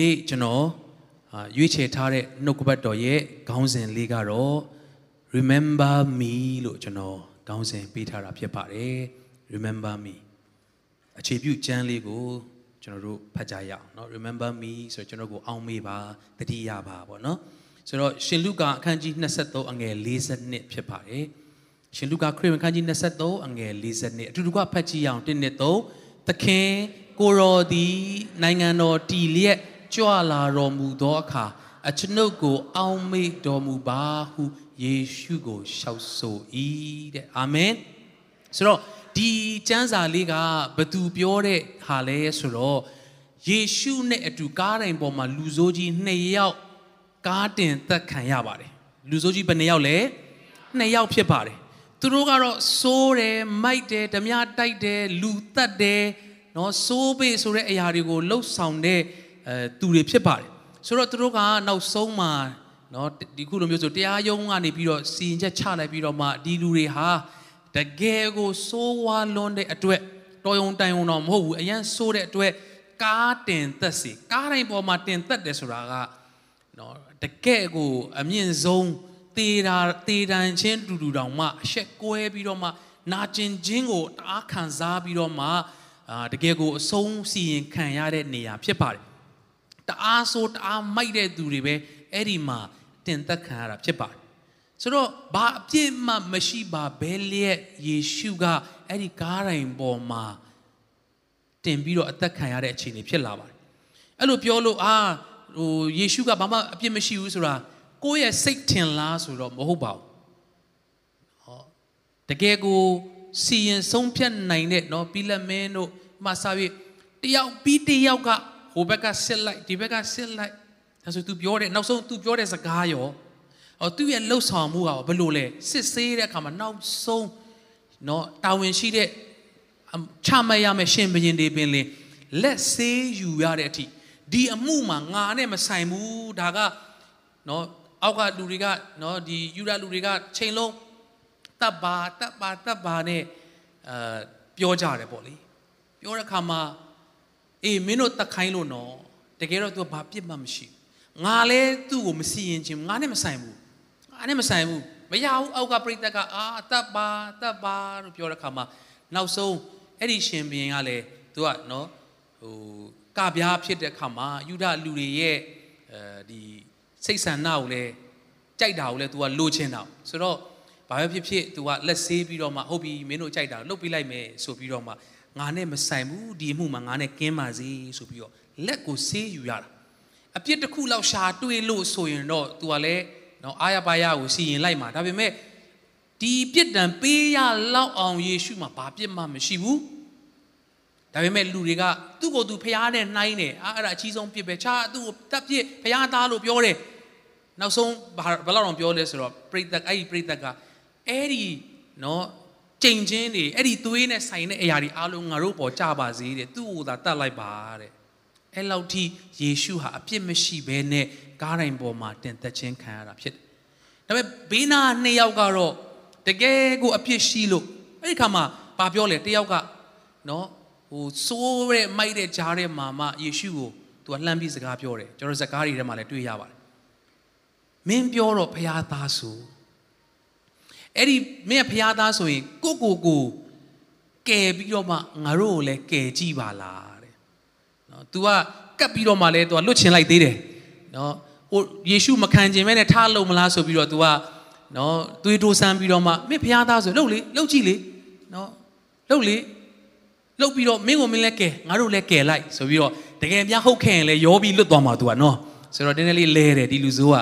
နေ့ကျွန်တော်အာရွေးချယ်ထားတဲ့နှုတ်ကပတ်တော်ရဲ့ခေါင်းစဉ်လေးကတော့ remember me လို့ကျွန်တော်ခေါင်းစဉ်ပေးထားတာဖြစ်ပါတယ် remember me အခြေပြုကျမ်းလေးကိုကျွန်တော်တို့ဖတ်ကြရအောင်เนาะ remember me ဆိုတော့ကျွန်တော်ကိုအောင်းမေးပါတတိယပါပေါ့เนาะဆိုတော့ရှင်လုကာအခန်းကြီး23အငယ်42ဖြစ်ပါတယ်ရှင်လုကာခရစ်ဝင်အခန်းကြီး23အငယ်42အတူတူကဖတ်ကြည့်အောင်1နှစ်3သခင်ကိုရောသည်နိုင်ငံတော်တည်လျက် ကြွလာတော်မူသောအခါအကျွန်ုပ်ကို အောင်းမေ့တော်မူပါဟုယေရှုကိုရှောက်ဆို၏တဲ့အာမင်ဆိုတော့ဒီကျမ်းစာလေးကဘသူပြောတဲ့ဟာလဲဆိုတော့ယေရှုနဲ့အတူကားတိုင်ပေါ်မှာလူဆိုးကြီးနှစ်ယောက်ကားတင်သက်ခံရပါတယ်လူဆိုးကြီးဘယ်နှစ်ယောက်လဲနှစ်ယောက်ဖြစ်ပါတယ်သူတို့ကတော့စိုးတယ်မိုက်တယ်ဓမြတိုက်တယ်လူတက်တယ်နော်စိုးပေဆိုတဲ့အရာတွေကိုလှုပ်ဆောင်တဲ့ အဲသူတွေဖြစ်ပါတယ်ဆိုတော့သူတို့ကနောက်ဆုံးမှာနော်ဒီခုလိုမျိုးဆိုတရားရုံးကနေပြီးတော့စီရင်ချက်ချလိုက်ပြီးတော့မှဒီလူတွေဟာတကယ်ကိုစိုးဝါလွန်းတဲ့အတွက်တော်ယုံတိုင်ုံတော့မဟုတ်ဘူးအရန်စိုးတဲ့အတွက်ကားတင်သက်စီကားတိုင်းပေါ်မှာတင်သက်တယ်ဆိုတာကနော်တကယ်ကိုအမြင့်ဆုံးတေတာတေတန်ချင်းတူတူတောင်မှအဆက်ကွဲပြီးတော့မှနာကျင်ခြင်းကိုတအားခံစားပြီးတော့မှအာတကယ်ကိုအဆုံးစီရင်ခံရတဲ့နေရာဖြစ်ပါတယ် တအားဆိုးတအားမိုက်တဲ့သူတွေပဲအဲ့ဒီမှာတင်သက်ခံရတာဖြစ်ပါတယ်ဆိုတော့ဘာအပြစ်မှမရှိပါဘဲလျက်ယေရှုကအဲ့ဒီကားတိုင်ပေါ်မှာတင်ပြီးတော့အသက်ခံရတဲ့အခြေအနေဖြစ်လာပါတယ်အဲ့လိုပြောလို့အာဟိုယေရှုကဘာမှအပြစ်မရှိဘူးဆိုတာကိုယ့်ရဲ့စိတ်ထင်လားဆိုတော့မဟုတ်ပါဘူးဟောတကယ်ကိုစီရင်ဆုံးဖြတ်နိုင်တဲ့เนาะပြီးလက်မင်းတို့မှစာပြီးတယောက်ပြီးတယောက်က ဟိုဘက်ကစစ်လိုက်ဒီဘက်ကစစ်လိုက်ဒါဆို तू ပြောတယ်နောက်ဆုံး तू ပြောတဲ့စကားရောဟောသူ့ရဲ့လှုပ်ဆောင်မှုကဘယ်လိုလဲစစ်ဆေးတဲ့အခါမှာနောက်ဆုံးเนาะတာဝန်ရှိတဲ့ချမရမယ်ရှင်ဘရင်တွေပင်လင်လက်ဆေးယူရတဲ့အထိဒီအမှုမှာငါနဲ့မဆိုင်ဘူးဒါကเนาะအောက်ကလူတွေကเนาะဒီယူရလူတွေကချိန်လုံးတပ်ပါတပ်ပါတပ်ပါနဲ့အာပြောကြတယ်ပေါ့လေပြောတဲ့အခါမှာ အေးမင်းတို့တက်ခိုင်းလို့နော်တကယ်တော့ तू ဘာပြစ်မှမရှိငါလဲသူ့ကိုမစီရင်ခြင်းငါနဲ့မဆိုင်ဘူးငါနဲ့မဆိုင်ဘူးမရဘူးအောက်ကပြိတ္တကအာတပ်ပါတပ်ပါလို့ပြောတဲ့အခါမှာနောက်ဆုံးအဲ့ဒီရှင်ဘုရင်ကလည်း तू ကနော်ဟိုကပြားဖြစ်တဲ့အခါမှာယူဒလူတွေရဲ့အဲဒီစိတ်ဆန္ဒကိုလည်းကြိုက်တာကိုလည်း तू ကလိုချင်တာဆိုတော့ဘာပဲဖြစ်ဖြစ် तू ကလက်ဆေးပြီးတော့မှဟုတ်ပြီမင်းတို့ကြိုက်တာလှုပ်ပြလိုက်မယ်ဆိုပြီးတော့မှ ငါနဲ့မဆိုင်ဘူးဒီအမှုမှာငါနဲ့ကင်းပါစေဆိုပြီးတော့လက်ကိုဆေးယူရတာအပြစ်တစ်ခုလောက်ရှာတွေ့လို့ဆိုရင်တော့ तू ကလည်းနော်အာရပါရကိုစီရင်လိုက်မှာဒါပေမဲ့ဒီပြစ်ဒဏ်ပေးရလောက်အောင်ယေရှုမှာဘာပြစ်မှမရှိဘူးဒါပေမဲ့လူတွေကသူ့ကိုယ်သူဖျားနဲ့နှိုင်းတယ်အာအဲ့ဒါအကြီးဆုံးပြစ်ပဲခြားသူ့ကိုတပ်ပြစ်ဖျားသားလို့ပြောတယ်နောက်ဆုံးဘယ်လောက်တော့ပြောလဲဆိုတော့ပရိသတ်အဲ့ဒီပရိသတ်ကအဲ့ဒီနော် ကြိမ်ချင်းတွေအဲ့ဒီသွေးနဲ့ဆိုင်တဲ့အရာတွေအားလုံးငါတို့ပေါ်ကြပါစေတဲ့သူ့ကိုသာတတ်လိုက်ပါတဲ့အဲ့လောက်ထိယေရှုဟာအပြစ်မရှိဘဲနဲ့ကားတိုင်းပေါ်မှာတင်သက်ခြင်းခံရတာဖြစ်တယ်ဒါပေမဲ့ဘေးနာနှစ်ယောက်ကတော့တကယ်ကိုအပြစ်ရှိလို့အဲ့ဒီခါမှာဘာပြောလဲတယောက်ကနော်ဟိုစိုးတဲ့မိုက်တဲ့ကြားတဲ့မာမယေရှုကိုသူကလှမ်းပြီးစကားပြောတယ်ကျွန်တော်စကားတွေထဲမှာလည်းတွေ့ရပါတယ်မင်းပြောတော့ဖရာသားဆို အဲ့ဒီမင်းဖရာသားဆိုရင်ကိုကိုကိုကယ်ပြီးတော့မှငါတို့ကိုလည်းကယ်ကြည့်ပါလားတဲ့နော် तू ကကပ်ပြီးတော့မှလည်း तू ကလွတ်ချင်လိုက်သေးတယ်နော်ဟိုယေရှုမခံခြင်းမဲနဲ့ထားလို့မလားဆိုပြီးတော့ तू ကနော်သွေးတိုးဆန်းပြီးတော့မှမင်းဖရာသားဆိုလှုပ်လေလှုပ်ကြည့်လေနော်လှုပ်လေလှုပ်ပြီးတော့မင်းကိုမင်းလည်းကယ်ငါတို့လည်းကယ်လိုက်ဆိုပြီးတော့တကယ်များဟုတ်ခဲ့ရင်လည်းရောပြီးလွတ်သွားမှာ तू ကနော်ဆိုတော့တင်းတင်းလေးလဲတယ်ဒီလူဆိုးက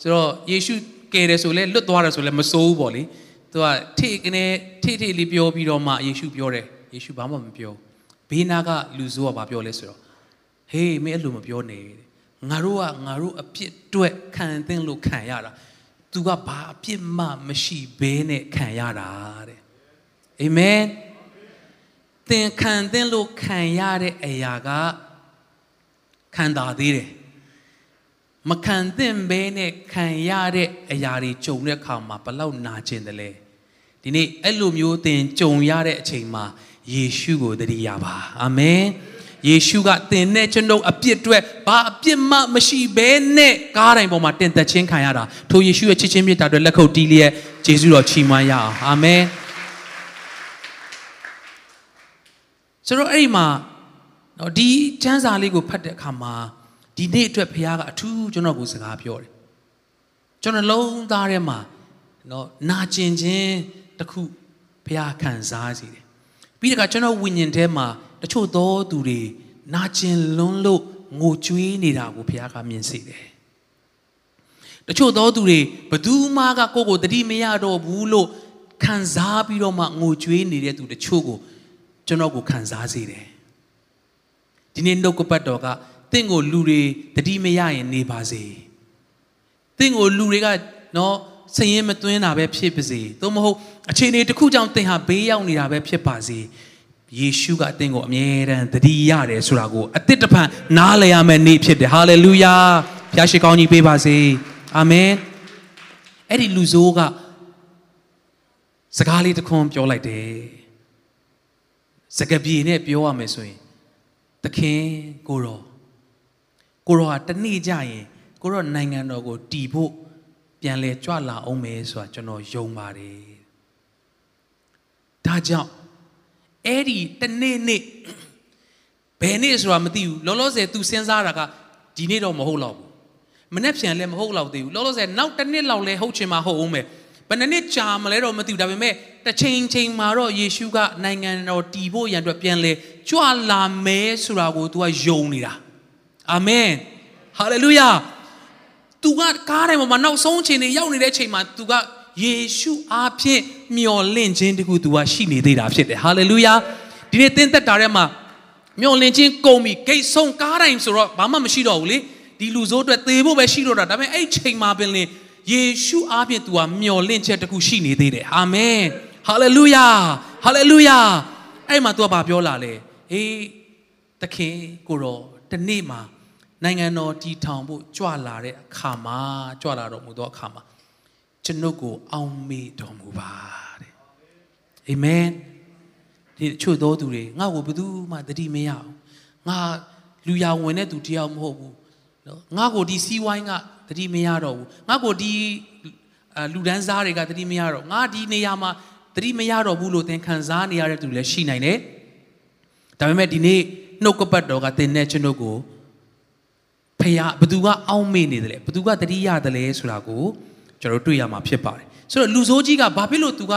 ဆိုတော့ယေရှု ကယ်တယ်ဆိုလဲလွတ်သွားတယ်ဆိုလဲမစိုးဘူးပေါ့လေသူကထိကနေထိထိလေးပြောပြီးတော့မှယေရှုပြောတယ်ယေရှုဘာမှမပြောဘေးနာကလူဆိုးကဘာပြောလဲဆိုတော့ဟေးမင်းအဲ့လိုမပြောနဲ့ငါတို့ကငါတို့အပြစ်တွက်ခံသင့်လို့ခံရတာသူကဘာအပြစ်မှမရှိဘဲနဲ့ခံရတာတဲ့အာမင်သင်ခံသင့်လို့ခံရတဲ့အရာကခံတာသေးတယ် မခံသင့်ဘဲနဲ့ခံရတဲ့အရာတွေကြုံတဲ့အခါမှာဘလောက်နာကျင်တယ်လဲဒီနေ့အဲ့လိုမျိုးသင်ကြုံရတဲ့အချိန်မှာယေရှုကိုတတိယပါအာမင်ယေရှုကသင်နဲ့ကျွန်ုပ်အပြစ်အတွက်ဘာအပြစ်မှမရှိဘဲနဲ့ကားတိုင်းပေါ်မှာတင်သက်ခြင်းခံရတာထိုယေရှုရဲ့ချစ်ချင်းမြတ်တာအတွက်လက်ခုပ်တီးလျက်ယေရှုတော်ချီးမွမ်းရအောင်အာမင်ဆိုတော့အဲ့ဒီမှာနော်ဒီကျမ်းစာလေးကိုဖတ်တဲ့အခါမှာ ဒီနေ့အတွက်ဘုရားကအထူးကျွန်တော်ကိုစကားပြောတယ်ကျွန်တော်လုံးသားထဲမှာနော်နာကျင်ခြင်းတစ်ခုဘုရားခံစားစေတယ်ပြီးတော့ကျွန်တော်ဝိညာဉ်ထဲမှာတချို့သောသူတွေနာကျင်လွန်းလို့ငိုကြွေးနေတာကိုဘုရားကမြင်စေတယ်တချို့သောသူတွေဘသူမှကကိုယ့်ကိုတတိမရတော့ဘူးလို့ခံစားပြီးတော့မှငိုကြွေးနေတဲ့သူတချို့ကိုကျွန်တော်ကိုခံစားစေတယ်ဒီနေ့နှုတ်ကပတ်တော်က တင့်ကိုလူတွေတတိမရရင်နေပါစေတင့်ကိုလူတွေကနော်စရင်မသွင်းတာပဲဖြစ်ပါစေသို့မဟုတ်အခြေအနေတစ်ခုကြောင့်သင်ဟာဘေးရောက်နေတာပဲဖြစ်ပါစေယေရှုကအသင်ကိုအမြဲတမ်းတတိရတယ်ဆိုတာကိုအသစ်တစ်ဖန်နားလည်ရမယ့်နေ့ဖြစ်တယ်ဟာလေလုယာဖျားရှိကောင်းကြီးပေးပါစေအာမင်အဲ့ဒီလူဆိုးကစကားလေးတစ်ခွန်းပြောလိုက်တယ်စကားပြေနဲ့ပြောရမယ်ဆိုရင်သခင်ကိုရော ကိုရောဟာတနေ့ကြရင်ကိုရောနိုင်ငံတော်ကိုတည်ဖို့ပြန်လဲကြွလာအောင်မယ်ဆိုတာကျွန်တော်ယုံပါတယ်ဒါကြောင့်အဲ့ဒီတနေ့နေ့ဘယ်နေ့ဆိုတာမသိဘူးလောလောဆယ် तू စဉ်းစားတာကဒီနေ့တော့မဟုတ်တော့ဘူးမနေ့ပြန်လည်းမဟုတ်တော့သေးဘူးလောလောဆယ်နောက်တစ်နှစ်လောက်လဲဟုတ်ချင်မှဟုတ်အောင်မယ်ဘယ်နှစ်နှစ်ကြာမလဲတော့မသိဘူးဒါပေမဲ့တစ်ချိန်ချိန်မှာတော့ယေရှုကနိုင်ငံတော်တည်ဖို့ရန်အတွက်ပြန်လဲကြွလာမယ်ဆိုတာကို तू ကယုံနေတာ အာမင်ဟာလေလုယာသူကကားတိုင်းပေါ်မှာနောက်ဆုံးချိန်နေရောက်နေတဲ့အချိန်မှာသူကယေရှုအားဖြင့်မျော်လင့်ခြင်းတခုသူကရှိနေသေးတာဖြစ်တယ်ဟာလေလုယာဒီနေ့သင်သက်တာထဲမှာမျော်လင့်ခြင်းကုန်ပြီဂိတ်ဆုံးကားတိုင်းဆိုတော့ဘာမှမရှိတော့ဘူးလေဒီလူဆိုးအတွက်သေဖို့ပဲရှိတော့တာဒါပေမဲ့အဲ့ချိန်မှာပင်လင်ယေရှုအားဖြင့်သူကမျော်လင့်ချက်တခုရှိနေသေးတယ်အာမင်ဟာလေလုယာဟာလေလုယာအဲ့မှာသူကဘာပြောလာလဲအေးသခင်ကိုတော့ဒီနေ့မှာ နိုင်ငံတော်တည်ထောင်ဖို့ကြွလာတဲ့အခါမှာကြွလာတော်မူသောအခါမှာကျွန်ုပ်ကိုအောင်မေ့တော်မူပါတဲ့အာမင်ဒီချို့သောသူတွေငါ့ကိုဘယ်သူမှတတိမရအောင်ငါလူရဝင်တဲ့သူတယောက်မဟုတ်ဘူးနော်ငါ့ကိုဒီစီးဝိုင်းကတတိမရတော့ဘူးငါ့ကိုဒီလူဒန်းစားတွေကတတိမရတော့ငါဒီနေရာမှာတတိမရတော့ဘူးလို့သင်ခံစားနေရတဲ့သူလည်းရှိနိုင်တယ်ဒါပေမဲ့ဒီနေ့နှုတ်ကပတ်တော်ကသင်နဲ့ကျွန်ုပ်ကို ဖះဘသူကအောင်းမေ့နေတယ်လဲဘသူကတတိရတယ်လဲဆိုတာကိုကျွန်တော်တွေ့ရမှာဖြစ်ပါတယ်ဆိုတော့လူဆိုးကြီးကဘာဖြစ်လို့သူက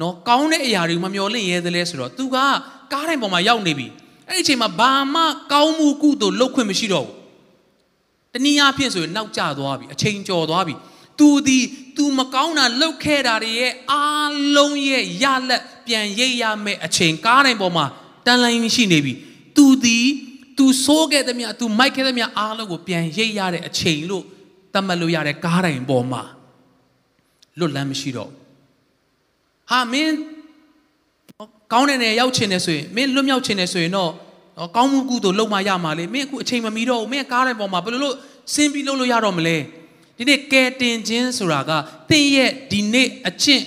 နော်ကောင်းတဲ့အရာတွေမမျော်လင့်ရဲသလဲဆိုတော့သူကကားတိုင်းပေါ်မှာရောက်နေပြီအဲ့ဒီအချိန်မှာဘာမှကောင်းမှုကုသိုလ်လုပ်ခွင့်မရှိတော့ဘူးတနည်းအားဖြင့်ဆိုရင်နောက်ကျသွားပြီအချိန်ကျော်သွားပြီသူဒီ तू မကောင်းတာလုပ်ခဲ့တာတွေရဲ့အားလုံးရဲ့ရလက်ပြန်ရိပ်ရမယ့်အချိန်ကားတိုင်းပေါ်မှာတန်လိုင်းရှိနေပြီ तू ဒီ तू ဆိုးခဲ့သမျှ तू မိုက်ခဲ့သမျှအားလုံးကိုပြန်ရိပ်ရတဲ့အချိန်လို့သတ်မှတ်လို့ရတဲ့ကားတိုင်းပေါ်မှာလွတ်လန်းမရှိတော့ဟာမင်းကောင်းတဲ့နေရောက်ချင်တယ်ဆိုရင်မင်းလွတ်မြောက်ချင်တယ်ဆိုရင်တော့ကောင်းမှုကုသိုလ်လုပ်မှရမှာလေမင်းအခုအချိန်မမီတော့ဘူးမင်းကားတိုင်းပေါ်မှာဘယ်လိုလုပ်စင်းပြီးလုပ်လို့ရတော့မလဲဒီနေ့ကဲတင်ခြင်းဆိုတာကသင်ရဲ့ဒီနေ့အကျင့်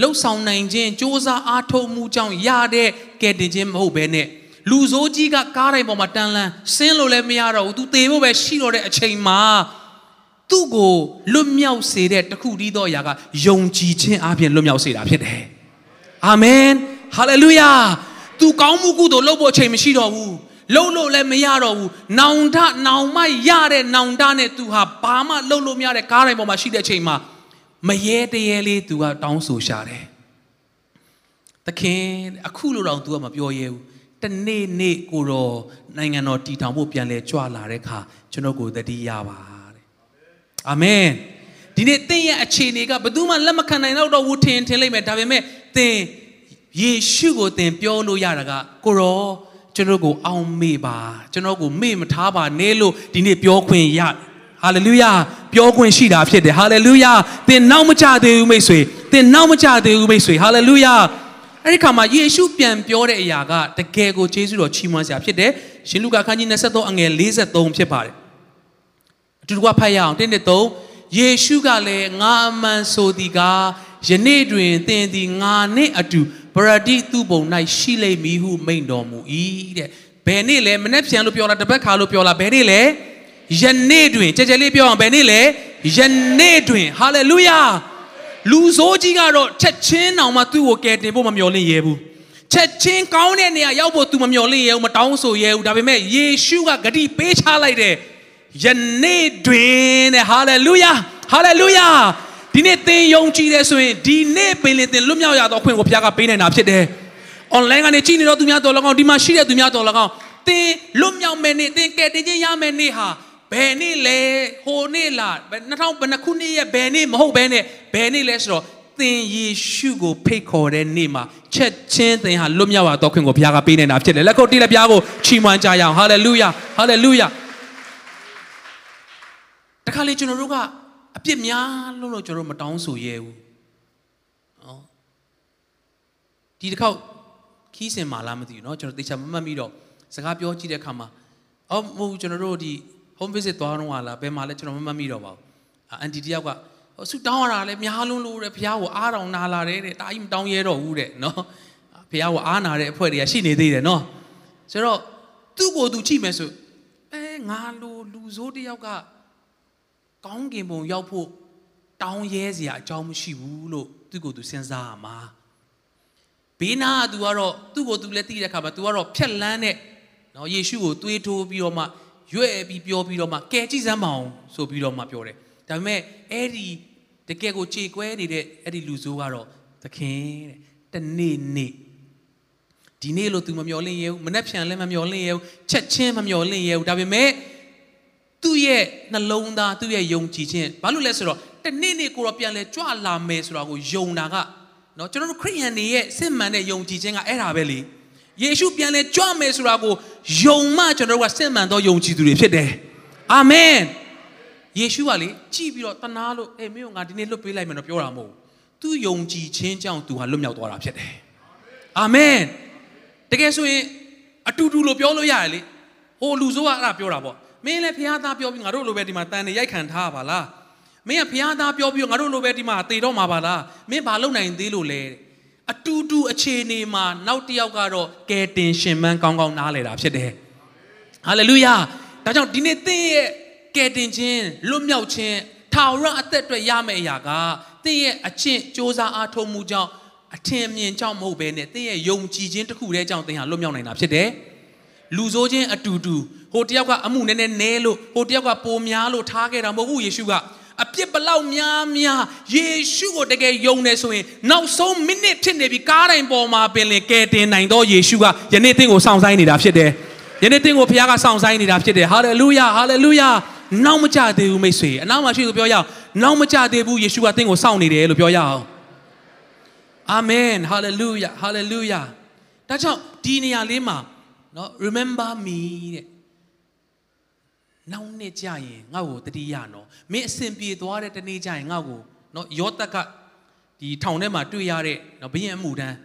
လှုပ်ဆောင်နိုင်ခြင်းစ조사အားထုတ်မှုကြောင့်ရတဲ့ကဲတင်ခြင်းမဟုတ်ဘဲနဲ့ လူဆိုးကြီးကကားတိုင်းပေါ်မှာတန်လန်းဆင်းလို့လည်းမရတော့ဘူး तू သေဖို့ပဲရှိတော့တဲ့အချိန်မှာသူ့ကိုလွတ်မြောက်စေတဲ့တခုတည်းသောအရာကယုံကြည်ခြင်းအပြင်လွတ်မြောက်စေတာဖြစ်တယ်အာမင်ဟာလေလုယာ तू ကောင်းမှုကုသိုလ်လုပ်ဖို့အချိန်မရှိတော့ဘူးလုံလို့လည်းမရတော့ဘူးနောင်တနောင်မရတဲ့နောင်တနဲ့ तू ဟာဘာမှလုံလို့မရတဲ့ကားတိုင်းပေါ်မှာရှိတဲ့အချိန်မှာမရဲတရဲလေး तू ကတောင်းဆိုရှာတယ်သခင်အခုလိုတော့ तू ကမပြောရဲဘူး တနေ့နေ့ကိုတော့နိုင်ငံတော်တည်ထောင်ဖို့ပြန်လဲကြွလာတဲ့အခါကျွန်တော်ကိုတတိယပါတဲ့အာမင်ဒီနေ့သင်ရဲ့အခြေအနေကဘယ်သူမှလက်မခံနိုင်တော့ဘူးထင်ထင်လိုက်မယ်ဒါပေမဲ့သင်ယေရှုကိုသင်ပြောလို့ရတာကကိုရောကျွန်တော်ကိုအောင်မေ့ပါကျွန်တော်ကိုမေ့မထားပါနဲ့လို့ဒီနေ့ပြောခွင့်ရဟာလေလုယာပြောခွင့်ရှိတာဖြစ်တယ်ဟာလေလုယာသင်နောက်မကြသေးဘူးမိတ်ဆွေသင်နောက်မကြသေးဘူးမိတ်ဆွေဟာလေလုယာ အဲ့ဒီခါမှာယေရှုပြန်ပြောတဲ့အရာကတကယ်ကိုယေရှုတော်ချီးမွမ်းစရာဖြစ်တယ်ရှင်လုကာခန်းကြီး23အငယ်43ဖြစ်ပါတယ်အတူတူကဖတ်ရအောင်တင်းတဲ့3ယေရှုကလည်းငါအမှန်ဆိုသည်ကားယနေ့တွင်သင်သည်ငါနှင့်အတူပရတိသူ့ဘုံ၌ရှိလိမ့်မည်ဟုမိန့်တော်မူ၏တဲ့ဘယ်နေ့လဲမနေ့ပြန်လို့ပြောလားတပတ်ခါလို့ပြောလားဘယ်နေ့လဲယနေ့တွင်ကြဲကြဲလေးပြောအောင်ဘယ်နေ့လဲယနေ့တွင်ဟာလေလုယာ လူဆိုးကြီးကတော့ချက်ချင်းအောင်မှသူ့ကိုကယ်တင်ဖို့မမျှော်လင့်ရဲဘူးချက်ချင်းကောင်းတဲ့နေရာရောက်ဖို့ तू မမျှော်လင့်ရဲဘူးမတောင်းဆိုရဲဘူးဒါပေမဲ့ယေရှုကဂတိပေးချလိုက်တယ်ယနေ့တွင်တဲ့ဟာလေလုယာဟာလေလုယာဒီနေ့သင်ယုံကြည်တယ်ဆိုရင်ဒီနေ့ပင်လင်သင်လွတ်မြောက်ရသောအခွင့်ကိုဘုရားကပေးနိုင်တာဖြစ်တယ် online ကနေကြည့်နေတော့သူများတော်၎င်းဒီမှာရှိတဲ့သူများတော်၎င်းသင်လွတ်မြောက်မယ်နေ့သင်ကယ်တင်ခြင်းရမယ်နေ့ဟာ ဘယ်နေ့လဲဟိုနေ့လား2000ဘယ်နှခုနှစ်ရဲ့ဘယ်နေ့မဟုတ်ဘဲနဲ့ဘယ်နေ့လဲဆိုတော့သင်ယေရှုကိုဖိတ်ခေါ်တဲ့နေ့မှာချက်ချင်းသင်ဟာလွတ်မြောက်ရတော့ခွင့်ကိုဘုရားကပေးနေတာဖြစ်တယ်လက်ခုပ်တီးလက်ပြားကိုချီးမွမ်းကြရအောင်ဟာလေလုယာဟာလေလုယာတခါလေကျွန်တော်တို့ကအပြစ်များလို့လို့ကျွန်တော်တို့မတောင်းဆိုရဲဘူးနော်ဒီတစ်ခေါက်ခီးစင်မာလားမသိဘူးเนาะကျွန်တော်တေချာမမှတ်မိတော့စကားပြောကြည့်တဲ့အခါမှာအော်မဟုတ်ကျွန်တော်တို့ဒီ home visit သွားတော့လာဘယ်မှာလဲကျွန်တော်မမှတ်မိတော့ပါဘူးအန်တီတယောက်ကဆူတောင်းရတာလဲများလုံးလို့တဲ့ဘုရားကိုအားတော်နာလာတယ်တဲ့တာကြီးမတောင်းရဲတော့ဘူးတဲ့နော်ဘုရားကိုအားနာတဲ့အဖွဲ့တွေကရှိနေသေးတယ်နော်ဆိုတော့သူ့ကိုယ်သူကြည့်မယ်ဆိုအဲငါလိုလူဆိုးတယောက်ကကောင်းကင်ဘုံရောက်ဖို့တောင်းရဲစရာအကြောင်းမရှိဘူးလို့သူ့ကိုယ်သူစဉ်းစားရမှာဘေးနာက तू ကတော့သူ့ကိုယ်သူလည်းသိတဲ့အခါမှာ तू ကတော့ဖြက်လန်းတဲ့နော်ယေရှုကိုတွေးထိုးပြီးတော့မှ ရွဲ့ပြီးပြောပြီးတော့မှကဲကြည့်စမ်းမအောင်ဆိုပြီးတော့မှပြောတယ်ဒါပေမဲ့အဲ့ဒီတကယ်ကိုကြေကွဲနေတဲ့အဲ့ဒီလူဆိုးကတော့သခင်တဲ့တနေ့နေ့ဒီနေ့လို့ तू မမျော်လင့်ရဘူးမနှက်ဖြန်လည်းမမျော်လင့်ရဘူးချက်ချင်းမမျော်လင့်ရဘူးဒါပေမဲ့သူ့ရဲ့နှလုံးသားသူ့ရဲ့ယုံကြည်ခြင်းဘာလို့လဲဆိုတော့တနေ့နေ့ကိုတော့ပြန်လဲကြွလာမယ်ဆိုတာကိုယုံတာကနော်ကျွန်တော်တို့ခရိယန်တွေရဲ့စစ်မှန်တဲ့ယုံကြည်ခြင်းကအဲ့ဒါပဲလေ ယေရှုပြန်လဲကြွမယ်ဆိုတာကိုယုံမှကျွန်တော်တို့ကစစ်မှန်သောယုံကြည်သူတွေဖြစ်တယ်အာမင်ယေရှုကလေကြည်ပြီးတော့တနာလို့အေးမင်းကငါဒီနေ့လွတ်ပေးလိုက်မယ်တော့ပြောတာမဟုတ်ဘူးသူယုံကြည်ခြင်းကြောင့်သူဟာလွတ်မြောက်သွားတာဖြစ်တယ်အာမင်တကယ်ဆိုရင်အတူတူလို့ပြောလို့ရတယ်လေဟိုလူဆိုးကအဲ့ဒါပြောတာပေါ့မင်းလည်းဖះသားပြောပြီးငါတို့လိုပဲဒီမှာတန်နေရိုက်ခံထားပါလားမင်းကဖះသားပြောပြီးငါတို့လိုပဲဒီမှာတေတော့မှာပါလားမင်းဘာလုပ်နိုင်သေးလို့လဲ အတူတူအခြေအနေမှာနောက်တစ်ယောက်ကတော့ကယ်တင်ရှင်မန်းကောင်းကောင်းနားလဲတာဖြစ်တယ်ဟာလေလုယာဒါကြောင့်ဒီနေ့သင်ရဲ့ကယ်တင်ခြင်းလွတ်မြောက်ခြင်းထာဝရအသက်အတွက်ရမယ့်အရာကသင်ရဲ့အချင်းစ조사အားထုတ်မှုကြောင့်အထင်မြင်ကြောင့်မဟုတ်ဘဲနဲ့သင်ရဲ့ယုံကြည်ခြင်းတစ်ခုတည်းကြောင့်သင်ဟာလွတ်မြောက်နိုင်တာဖြစ်တယ်လူဆိုးခြင်းအတူတူဟိုတယောက်ကအမှုနည်းနည်းနဲလို့ဟိုတယောက်ကပိုများလို့ထားခဲ့တာမဟုတ်ဘူးယေရှုက အပြစ်ဘလောက်များများယေရှုကိုတကယ်ယုံနေဆိုရင်နောက်ဆုံးမိနစ်ဖြစ်နေပြီကားတိုင်းပေါ်မှာပင်လင်ကယ်တင်နိုင်တော့ယေရှုကယနေ့သင်ကိုစောင့်ဆိုင်နေတာဖြစ်တယ်ယနေ့သင်ကိုဘုရားကစောင့်ဆိုင်နေတာဖြစ်တယ်ဟာလေလုယာဟာလေလုယာနောက်မကြသေးဘူးမိတ်ဆွေအနောက်မှာရှိသူပြောရအောင်နောက်မကြသေးဘူးယေရှုကသင်ကိုစောင့်နေတယ်လို့ပြောရအောင်အာမင်ဟာလေလုယာဟာလေလုယာဒါကြောင့်ဒီနေရာလေးမှာနော် remember me တဲ့ နောက်နှစ်ကြရင်ငါ့ကိုတတိယနော်မင်းအစဉ်ပြေသွားတဲ့တနေ့ကြရင်ငါ့ကိုနော်ယောသက်ကဒီထောင်ထဲမှာတွေ့ရတဲ့နော်ဘရင်အမှုတန်း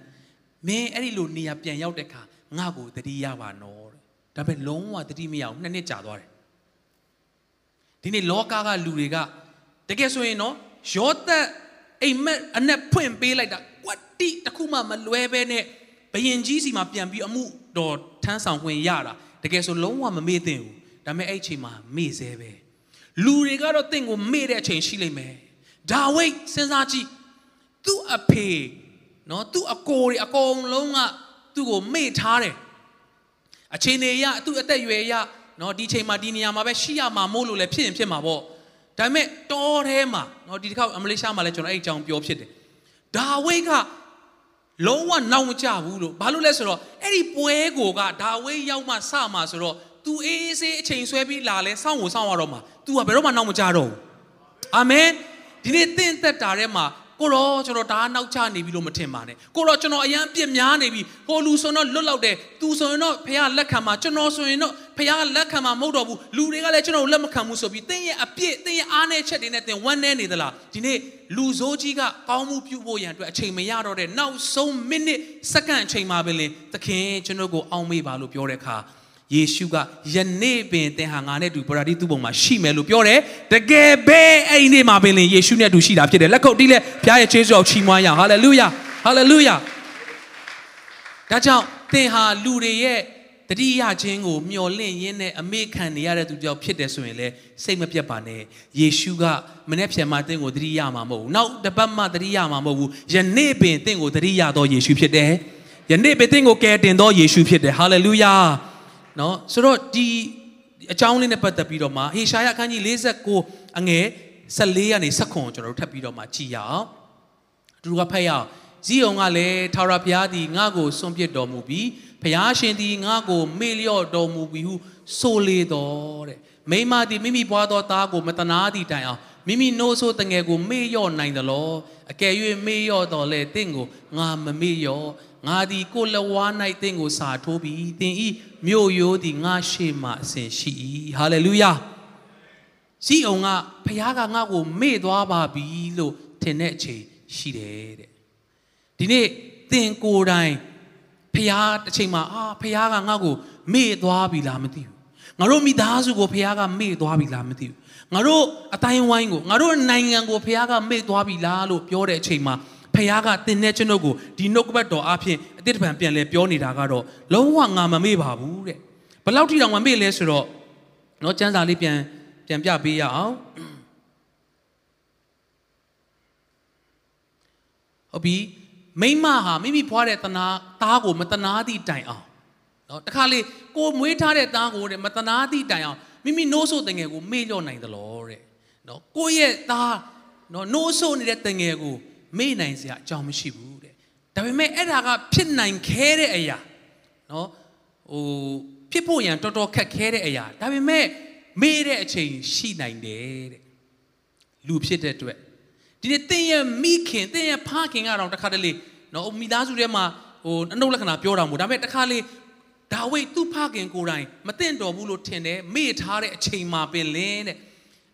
မင်းအဲ့ဒီလိုနေရာပြန်ရောက်တဲ့ခါငါ့ကိုတတိယပါနော်တဲ့ဒါပေမဲ့လုံးဝတတိမရအောင်နှစ်နှစ်ကြာသွားတယ်ဒီနေ့လောကကလူတွေကတကယ်ဆိုရင်နော်ယောသက်အိမ်မက်အနက်ဖွင့်ပေးလိုက်တာကွတ်တိတခုမှမလွဲပဲနဲ့ဘယင်ကြီးစီမှာပြန်ပြီးအမှုတော်ထမ်းဆောင်ခွင့်ရတာတကယ်ဆိုလုံးဝမမေ့သင့်ဘူး ဒါပေမဲ့အဲ့အချိန်မှာမေ့သေးပဲလူတွေကတော့တင့်ကိုမေ့တဲ့အချိန်ရှိလိမ့်မယ်ဒါဝိတ်စဉ်းစားကြည့်သူ့အဖေနော်သူ့အကိုတွေအကုန်လုံးကသူ့ကိုမေ့ထားတယ်အချိန်တွေရသူ့အသက်အရွယ်ရနော်ဒီချိန်မှာဒီနေရာမှာပဲရှိရမှာမို့လို့လည်းဖြစ်ရင်ဖြစ်မှာပေါ့ဒါပေမဲ့တောထဲမှာနော်ဒီတစ်ခါအမလေးရှားမှာလည်းကျွန်တော်အဲ့အကြောင်းပြောဖြစ်တယ်ဒါဝိတ်ကလုံးဝနောက်မကြဘူးလို့ဘာလို့လဲဆိုတော့အဲ့ဒီပွဲကိုကဒါဝိတ်ရောက်မှစမှာဆိုတော့ तू အေးအေးဆေးအချိန်ဆွဲပြီးလာလဲစောင့်ကိုစောင့်ရတော့မှာ तू ကဘယ်တော့မှနောက်မကြတော့ဘူးအာမင်ဒီနေ့တင့်သက်တာထဲမှာကိုရောကျွန်တော်ဒါနောက်ချနေပြီလို့မထင်ပါနဲ့ကိုရောကျွန်တော်အရန်ပြစ်များနေပြီဟိုလူဆိုတော့လွတ်လောက်တယ်သူဆိုရင်တော့ဖះလက်ခံမှာကျွန်တော်ဆိုရင်တော့ဖះလက်ခံမှာမဟုတ်တော့ဘူးလူတွေကလည်းကျွန်တော်လက်မခံဘူးဆိုပြီးတင်းရဲ့အပြစ်တင်းရဲ့အားနည်းချက်တွေနဲ့တင်းဝမ်းနေနေသလားဒီနေ့လူဆိုးကြီးကကောင်းမှုပြုဖို့ရန်အတွက်အချိန်မရတော့တဲ့နောက်ဆုံးမိနစ်စက္ကန့်အချိန်မှာပဲလေသခင်ကျွန်တော်ကိုအောင်းမေးပါလို့ပြောတဲ့အခါ ယေရှုကယနေ့ပင်သင်ဟာငါနဲ့တူပရာတိသူ့ပုံမှာရှိမယ်လို့ပြောတယ်တကယ်ပဲအဲ့ဒီနေ့မှာပင်လေယေရှုနဲ့တူရှိတာဖြစ်တယ်လက်ခုပ်တီးလဲဘုရားရဲ့ခြေစွောက်ချီးမွမ်းရအောင်ဟာလေလုယာဟာလေလုယာဒါကြောင့်သင်ဟာလူတွေရဲ့တတိယချင်းကိုမျော်လင့်ရင်းနဲ့အမေခံနေရတဲ့သူကြောင့်ဖြစ်တယ်ဆိုရင်လည်းစိတ်မပြတ်ပါနဲ့ယေရှုကမနေ့ဖြန်မှတင့်ကိုတတိယမှာမဟုတ်ဘူးနောက်တစ်ပတ်မှတတိယမှာမဟုတ်ဘူးယနေ့ပင်တင့်ကိုတတိယသောယေရှုဖြစ်တယ်ယနေ့ပင်တင့်ကိုကယ်တင်သောယေရှုဖြစ်တယ်ဟာလေလုယာ နော်ဆိုတော့ဒီအကြောင်းလေးနဲ့ပတ်သက်ပြီးတော့မှဟေရှာယအခန်းကြီး49အငယ်14ကနေ19ကိုကျွန်တော်တို့ထပ်ပြီးတော့မှကြည်ရအောင်သူကဖတ်ရအောင်ဇီးအောင်ကလည်းထာဝရဘုရားသည်ငါ့ကိုစွန့်ပစ်တော်မူပြီးဘုရားရှင်သည်ငါ့ကိုမေ့လျော့တော်မူပြီးဟုဆိုလေတော်တဲ့မိမသည်မိမိဘွားသောသားကိုမတနာသည့်တိုင်အောင် မိမိနိုးဆိုးတငယ်ကိုမေ့လျော့နိုင်သလောအကယ်၍မေ့လျော့တော်လဲတင့်ကိုငါမမေ့လျော့ငါသည်ကိုလဝါ၌တင့်ကိုစာထိုးပြီးတင်ဤမြို့ရိုးသည်ငါရှေ့မှအစဉ်ရှိ၏ဟာလေလုယာစီအောင်ကဖခင်ကငါ့ကိုမေ့သွားပါပြီလို့ထင်တဲ့အချိန်ရှိတယ်တဲ့ဒီနေ့သင်ကိုယ်တိုင်ဖခင်တစ်ချိန်မှာအာဖခင်ကငါ့ကိုမေ့သွားပြီလားမသိဘူးငါတို့မိသားစုကိုဖခင်ကမေ့သွားပြီလားမသိဘူး ငါတို့အတိုင်းဝိုင်းကိုငါတို့နိုင်ငံကိုဖခင်ကမေ့သွားပြီလားလို့ပြောတဲ့အချိန်မှာဖခင်ကသင်တဲ့ကျွန်ုပ်ကိုဒီနှုတ်ကပတ်တော်အဖြစ်အတိတ်တပံပြန်လဲပြောနေတာကတော့လုံးဝငါမမေ့ပါဘူးတဲ့ဘယ်လောက်ထိတောင်မမေ့လဲဆိုတော့နော်စံစာလေးပြန်ပြန်ပြပေးရအောင်ဟုတ်ပြီမိမဟာမိမိဖွားတဲ့တနာသားကိုမတနာသည့်တိုင်အောင်နော်တခါလေကိုမွေးထားတဲ့သားကိုတဲ့မတနာသည့်တိုင်အောင် မိမိနိုးဆိုတငယ်ကိုမေ့လျော့နိုင်သလားတဲ့နော်ကိုရဲ့သားနော်နိုးဆိုနေတဲ့တငယ်ကိုမေ့နိုင်စရာအကြောင်းမရှိဘူးတဲ့ဒါပေမဲ့အဲ့ဒါကဖြစ်နိုင်ခဲတဲ့အရာနော်ဟိုဖြစ်ဖို့ရန်တော်တော်ခက်ခဲတဲ့အရာဒါပေမဲ့မေ့တဲ့အချိန်ရှိနိုင်တယ်တဲ့လူဖြစ်တဲ့အတွက်ဒီနေ့သင်ရဲ့မိခင်သင်ရဲ့ဖခင်ကတော့တခါတလေနော်မိသားစုထဲမှာဟိုအနုလက္ခဏာပြောတာမို့ဒါပေမဲ့တခါလေ ဒါဝိဒ်သူ့ဖခင်ကိုယ်တိုင်မသိတော်ဘူးလို့ထင်တယ်မေ့ထားတဲ့အချိန်မှာပင်လင်းတဲ့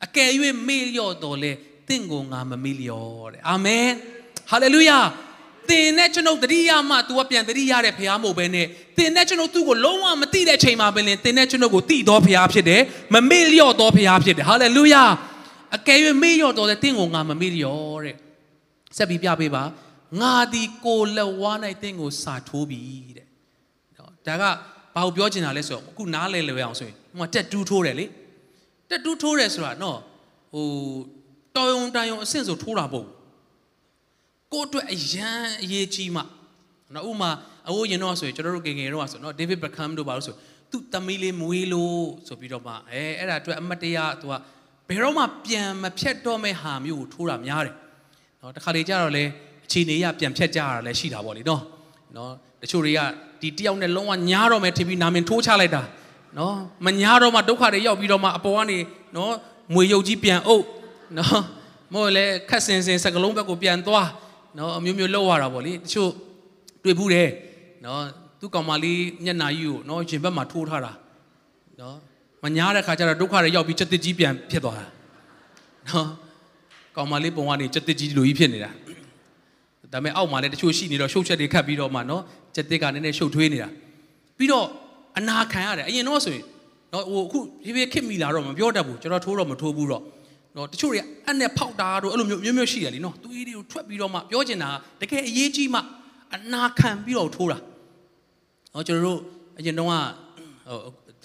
အကယ်၍မေ့လျော့တော်လဲသင်ကိုငါမမေ့လျော့တဲ့အာမင်ဟာလေလုယာသင်နဲ့ကျွန်ုပ်တတိယမှ तू ကပြန်တတိယတဲ့ဖရားမို့ပဲနဲ့သင်နဲ့ကျွန်ုပ်သူ့ကိုလုံးဝမသိတဲ့အချိန်မှာပင်လင်းသင်နဲ့ကျွန်ုပ်ကိုသိတော်ဖရားဖြစ်တယ်မမေ့လျော့တော်ဖရားဖြစ်တယ်ဟာလေလုယာအကယ်၍မေ့လျော့တော်လဲသင်ကိုငါမမေ့လျော့တဲ့ဆက်ပြီးပြပေးပါငါဒီကိုလက်ဝါး၌သင်ကိုစာထိုးပြီတဲ့နော်ဒါက ဘာကိုပြောချင်တာလဲဆိုတော့အခုနားလဲလွယ်အောင်ဆိုရင်ဟိုမှာတက်တူးထိုးတယ်လေတက်တူးထိုးတယ်ဆိုတာနော်ဟိုတော်ယုံတန်ယုံအဆင့်ဆိုထိုးတာပေါ့ကိုယ့်အတွက်အရန်အရေးကြီးမှနော်ဥမာအဝိုးရင်တော့ဆိုရင်ကျွန်တော်တို့ငယ်ငယ်တော့ဆိုနော်ဒေးဗစ်ဘက်ခမ်တို့ပါလို့ဆိုသူ့သမီးလေးမွေးလို့ဆိုပြီးတော့မှအဲအဲ့ဒါအတွက်အမတ်တရားသူကဘယ်တော့မှပြန်မဖြတ်တော့မဲ့ဟာမျိုးကိုထိုးတာများတယ်နော်တခါလေကြတော့လေအခြေအနေရပြန်ဖြတ်ကြရတာလည်းရှိတာပေါ့လေနော် နော်တချို့တွေကဒီတယောက်နဲ့လုံးဝညားတော့မယ်ထင်ပြီးနာမည်ထိုးချလိုက်တာနော်မညားတော့မှဒုက္ခတွေရောက်ပြီးတော့မှအပေါ်ကနေနော်မွေရုပ်ကြီးပြန်အုပ်နော်မို့လေခက်စင်စင်စကလုံးဘက်ကိုပြန်သွားနော်အမျိုးမျိုးလောက်ရတာပေါ့လေတချို့တွေ့ဘူးတယ်နော်သူ့ကောင်မလေးမျက်နာကြီးကိုနော်ရင်ဘက်မှာထိုးထားတာနော်မညားတဲ့ခါကျတော့ဒုက္ခတွေရောက်ပြီးချက်တစ်ကြီးပြန်ဖြစ်သွားတာနော်ကောင်မလေးပုံကနေချက်တစ်ကြီးလိုကြီးဖြစ်နေတာ ဒါပေမဲ့အောက်မှာလည်းတချို့ရှိနေတော့ရှုပ်ချက်တွေခတ်ပြီးတော့မှနော်ချက်တစ်ကနည်းနည်းရှုပ်ထွေးနေတာပြီးတော့အနာခံရတယ်အရင်တော့ဆိုရင်နော်ဟိုအခုဖြည်းဖြည်းခစ်မိလာတော့မပြောတတ်ဘူးကျွန်တော်ထိုးတော့မထိုးဘူးတော့နော်တချို့တွေအဲ့နဲ့ဖောက်တာတို့အဲ့လိုမျိုးမျိုးမျိုးရှိတယ်လीနော်သွေးတွေကိုထွက်ပြီးတော့မှပြောချင်တာတကယ်အရေးကြီးမှအနာခံပြီးတော့ထိုးတာနော်ကျွန်တော်တို့အရင်တော့ဟို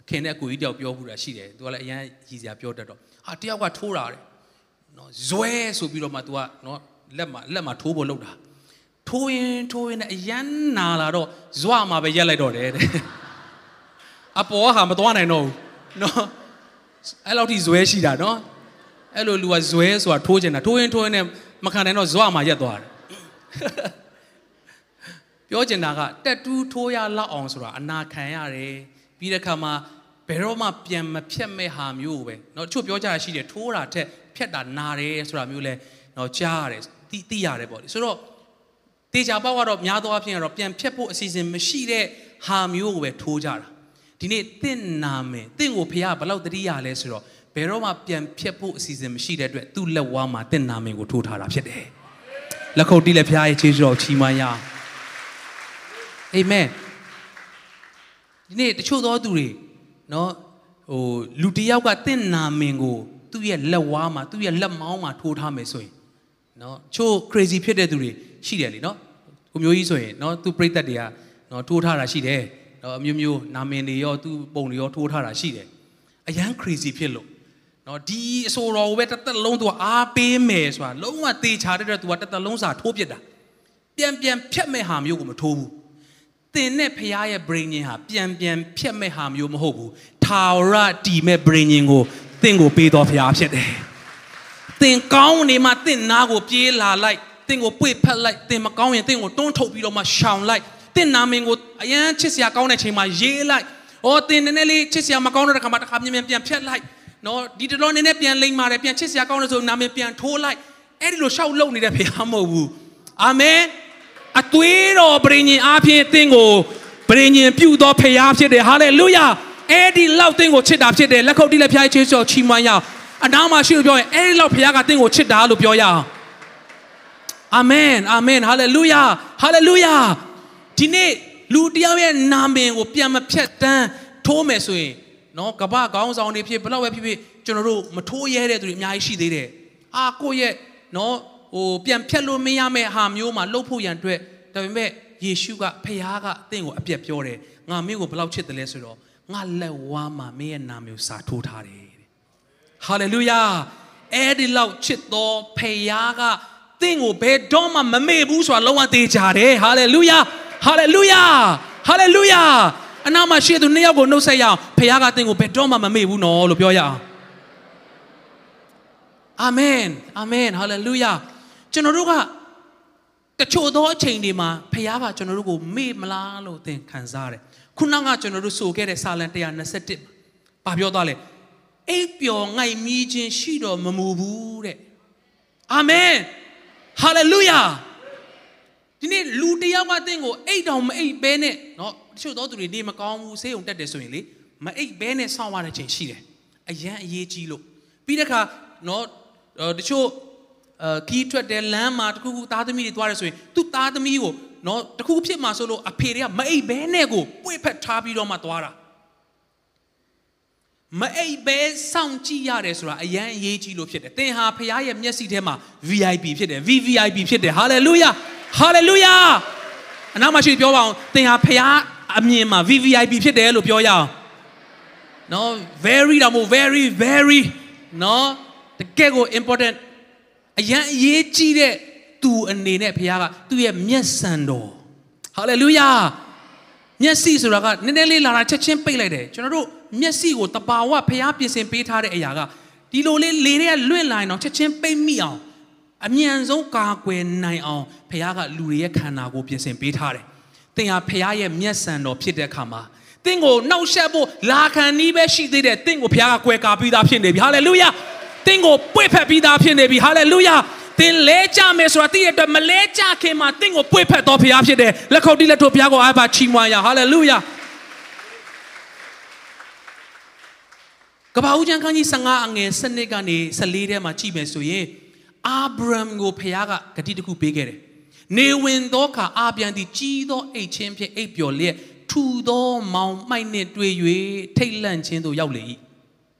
ခင်တဲ့အကူကြီးတယောက်ပြောဘူးတာရှိတယ်သူကလည်းအရန်ရည်စရာပြောတတ်တော့ဟာတယောက်ကထိုးတာတဲ့နော်ဇွဲဆိုပြီးတော့မှ तू ကနော်လက်မှာလက်မှာထိုးဖို့လုပ်တာ ထိုးရင်ထိုးရင်အရန်နာလာတော့ဇွမှာပဲရက်လိုက်တော့တယ်တဲ့အပေါ်ဟာမသွားနိုင်တော့ဘူးနော်အဲ့လောက်ထိဇွဲရှိတာနော်အဲ့လိုလူကဇွဲဆိုတာထိုးချင်တာထိုးရင်ထိုးရင်နဲ့မခံနိုင်တော့ဇွမှာရက်သွားတယ်ပြောချင်တာကတက်တူးထိုးရလောက်အောင်ဆိုတာအနာခံရတယ်ပြီးတဲ့ခါမှာဘယ်တော့မှပြန်မဖြတ်မဲ့ဟာမျိုးပဲเนาะချို့ပြောကြရရှိတယ်ထိုးတာထက်ဖြတ်တာနာတယ်ဆိုတာမျိုးလဲเนาะကြားရတယ်သိသိရတယ်ပေါ့လေဆိုတော့ တေချာပေါက်ကတော့များသောအားဖြင့်ကတော့ပြန်ဖြတ်ဖို့အစီအစဉ်မရှိတဲ့ဟာမျိုးကိုပဲထိုးကြတာဒီနေ့တင့်နာမယ်တင့်ကိုဖះဘလောက်တတိယလဲဆိုတော့ဘယ်တော့မှပြန်ဖြတ်ဖို့အစီအစဉ်မရှိတဲ့အတွက်သူ့လက်ဝါးမှာတင့်နာမယ်ကိုထိုးထားတာဖြစ်တယ်လက်ခုပ်တီးလက်ဖះရဲ့ခြေတော်ချီးမွမ်းရအောင်အာမင်ဒီနေ့တချို့သောသူတွေနော်ဟိုလူတယောက်ကတင့်နာမင်ကိုသူ့ရဲ့လက်ဝါးမှာသူ့ရဲ့လက်မောင်းမှာထိုးထားမယ်ဆိုရင်နော်ချို့ crazy ဖြစ်တဲ့သူတွေ ရှိတယ်လीနော်ကိုမျိုးကြီးဆိုရင်နော်သူပြိသက်တွေကနော်ထိုးထားတာရှိတယ်နော်အမျိုးမျိုးနာမည်တွေရောသူ့ပုံတွေရောထိုးထားတာရှိတယ်အရန် crazy ဖြစ်လို့နော်ဒီအဆိုတော်ကိုပဲတစ်သက်လုံးသူကအားပေးမယ်ဆိုတာလုံးဝတေချာတဲ့အတွက်သူကတစ်သက်လုံးစာထိုးပြစ်တာပြန်ပြန်ဖြတ်မဲ့ဟာမျိုးကိုမထိုးဘူးတင်နဲ့ဖရားရဲ့ brain ဟာပြန်ပြန်ဖြတ်မဲ့ဟာမျိုးမဟုတ်ဘူးထာဝရတီမဲ့ brain ကိုသင်ကိုပေးတော်ဖရားဖြစ်တယ်သင်ကောင်းနေမှသင်နာကိုပြေးလာလိုက် သင်ကိုပွေဖက်လိုက်သင်မကောင်းရင်သင်ကိုတွန်းထုတ်ပြီးတော့မှရှောင်လိုက်သင်နာမင်ကိုအရန်ချစ်စရာကောင်းတဲ့ချိန်မှာရေးလိုက်။အော်သင်နည်းနည်းလေးချစ်စရာမကောင်းတဲ့ခါမှာတစ်ခါမြန်မြန်ပြန်ဖြတ်လိုက်။နော်ဒီတတော်နည်းနည်းပြန်လိမ့်ပါတယ်ပြန်ချစ်စရာကောင်းတဲ့ဆိုနာမင်ပြန်ထိုးလိုက်။အဲ့ဒီလိုရှောက်လုံနေတဲ့ဖေဟာမဟုတ်ဘူး။အာမင်။အသွေးတော်ပရိညင်အားဖြင့်သင်ကိုပရိညင်ပြုသောဖေဟာဖြစ်တယ်။ဟာလေလုယာ။အဲ့ဒီလောက်သင်ကိုချစ်တာဖြစ်တယ်။လက်ခုပ်တီးလက်ဖျားချေးစောချီးမွမ်းရအောင်။အနားမှာရှိလို့ပြောရင်အဲ့ဒီလောက်ဖေဟာကသင်ကိုချစ်တာလို့ပြောရအောင်။ အာမင်အာမင်ဟာလေလုယာဟာလေလုယာဒီနေ့လူတယောက်ရဲ့နာမည်ကိုပြန်မဖြတ်တန်းထိုးမယ်ဆိုရင်နော်ကပ္ပခေါင်းဆောင်တွေဖြစ်ဘလောက်ပဲဖြစ်ဖြစ်ကျွန်တော်တို့မထိုးရဲတဲ့သူတွေအများကြီးရှိသေးတယ်အာကိုယ့်ရဲ့နော်ဟိုပြန်ဖြတ်လို့မရမယ့်ဟာမျိုးမှာလှုပ်ဖို့ရန်အတွက်ဒါပေမဲ့ယေရှုကဖခင်ကအသင်ကိုအပြက်ပြောတယ်ငါမင်းကိုဘလောက်ချစ်တယ်လဲဆိုတော့ငါလက်ဝါးမှာမင်းရဲ့နာမည်ကိုစာထိုးထားတယ်တဲ့ဟာလေလုယာအဲ့ဒီလောက်ချစ်တော်ဖခင်က သင်ကိုဘယ်တော့မှမမေ့ဘူးဆိုတာလုံးဝသိကြတယ်ဟာလေလုယာဟာလေလုယာဟာလေလုယာအနာမရှိသူနှစ်ယောက်ကိုနှုတ်ဆက်ရအောင်ဖခင်ကသင်ကိုဘယ်တော့မှမမေ့ဘူးနော်လို့ပြောရအောင်အာမင်အာမင်ဟာလေလုယာကျွန်တော်တို့ကတချို့သောအချိန်တွေမှာဖခင်ကကျွန်တော်တို့ကိုမေ့မလားလို့သင်ခံစားရတယ်ခုနကကျွန်တော်တို့ဆိုခဲ့တဲ့စာလံ121ပါပြောသွားလဲအိပ်ပျော်ငိုက်မိခြင်းရှိတော်မမူဘူးတဲ့အာမင် ဟာလေလုယာဒီနေ့လူတယောက်ကတင့်ကိုအိတ်တောင်မအိတ်ဘဲနဲ့เนาะတချို့သောသူတွေနေမကောင်းဘူးဆေးုံတက်တယ်ဆိုရင်လေမအိတ်ဘဲနဲ့ဆောင်းရတဲ့ချိန်ရှိတယ်အရန်အရေးကြီးလို့ပြီးတဲ့အခါเนาะတချို့အဲခီးထွက်တဲ့လမ်းမှာတခုခုသားသမီးတွေသွားရဆိုရင်သူ့သားသမီးကိုเนาะတခုဖြစ်မှာဆိုလို့အဖေတွေကမအိတ်ဘဲနဲ့ကိုပွေ့ဖက်ထားပြီးတော့မှသွားတာ မအိပ်ပဲစောင့်ကြည့်ရတယ်ဆိုတာအရန်အရေးကြီးလို့ဖြစ်တယ်သင်ဟာဖခင်ရဲ့မျက်စိထဲမှာ VIP ဖြစ်တယ် VVIP ဖြစ်တယ်ဟာလေလုယာဟာလေလုယာအနောက်မှာရှိပြောပါအောင်သင်ဟာဖခင်အမြင်မှာ VVIP ဖြစ်တယ်လို့ပြောရအောင်နော် very တော့မဟုတ် very very နော်တကယ်ကို important အရန်အရေးကြီးတဲ့သူအနေနဲ့ဖခင်ကသူ့ရဲ့မျက်စံတော်ဟာလေလုယာ မျက်စိဆိုတာကနည်းနည်းလေးလာတာချက်ချင်းပိတ်လိုက်တယ်ကျွန်တော်တို့မျက်စိကိုတဘာဝဖျားပြင်ဆင်ပေးထားတဲ့အရာကဒီလိုလေးလေတွေကလွင့်လာရင်တော့ချက်ချင်းပိတ်မိအောင်အမြန်ဆုံးကာကွယ်နိုင်အောင်ဖျားကလူတွေရဲ့ခန္ဓာကိုပြင်ဆင်ပေးထားတယ်။သင်ဟာဖျားရဲ့မျက်စံတော်ဖြစ်တဲ့အခါမှာသင်ကိုနှောက်ယှက်ဖို့လာခံနီးပဲရှိသေးတယ်။သင်ကိုဖျားကကွယ်ကာပြီးသားဖြစ်နေပြီ။ဟာလေလုယာ။သင်ကိုပွေ့ဖက်ပြီးသားဖြစ်နေပြီ။ဟာလေလုယာ။ သင်လဲကြမယ်ဆိုတာသိရတဲ့မလဲကြခင်မှာသင်ကိုပွေ့ဖက်တော်ဖျားဖြစ်တယ်။လက်ခုပ်တီးလက်ထိုးဖျားကိုအားပါချီးမွမ်းရ။ဟာလေလုယာ။ကပ္ပဦးကျမ်းခန်းကြီး15အငယ်7ကနေ14ထဲမှာကြည့်မယ်ဆိုရင်အာဗြဟံကိုဖခင်ကဂတိတစ်ခုပေးခဲ့တယ်။နေဝင်သောအခါအာပြန်သည်ကြီးသောအိတ်ချင်းဖြင့်အိပ်ပျော်လျက်ထူသောမောင်မိုက်နှင့်တွေ့၍ထိတ်လန့်ခြင်းသို့ရောက်လေ၏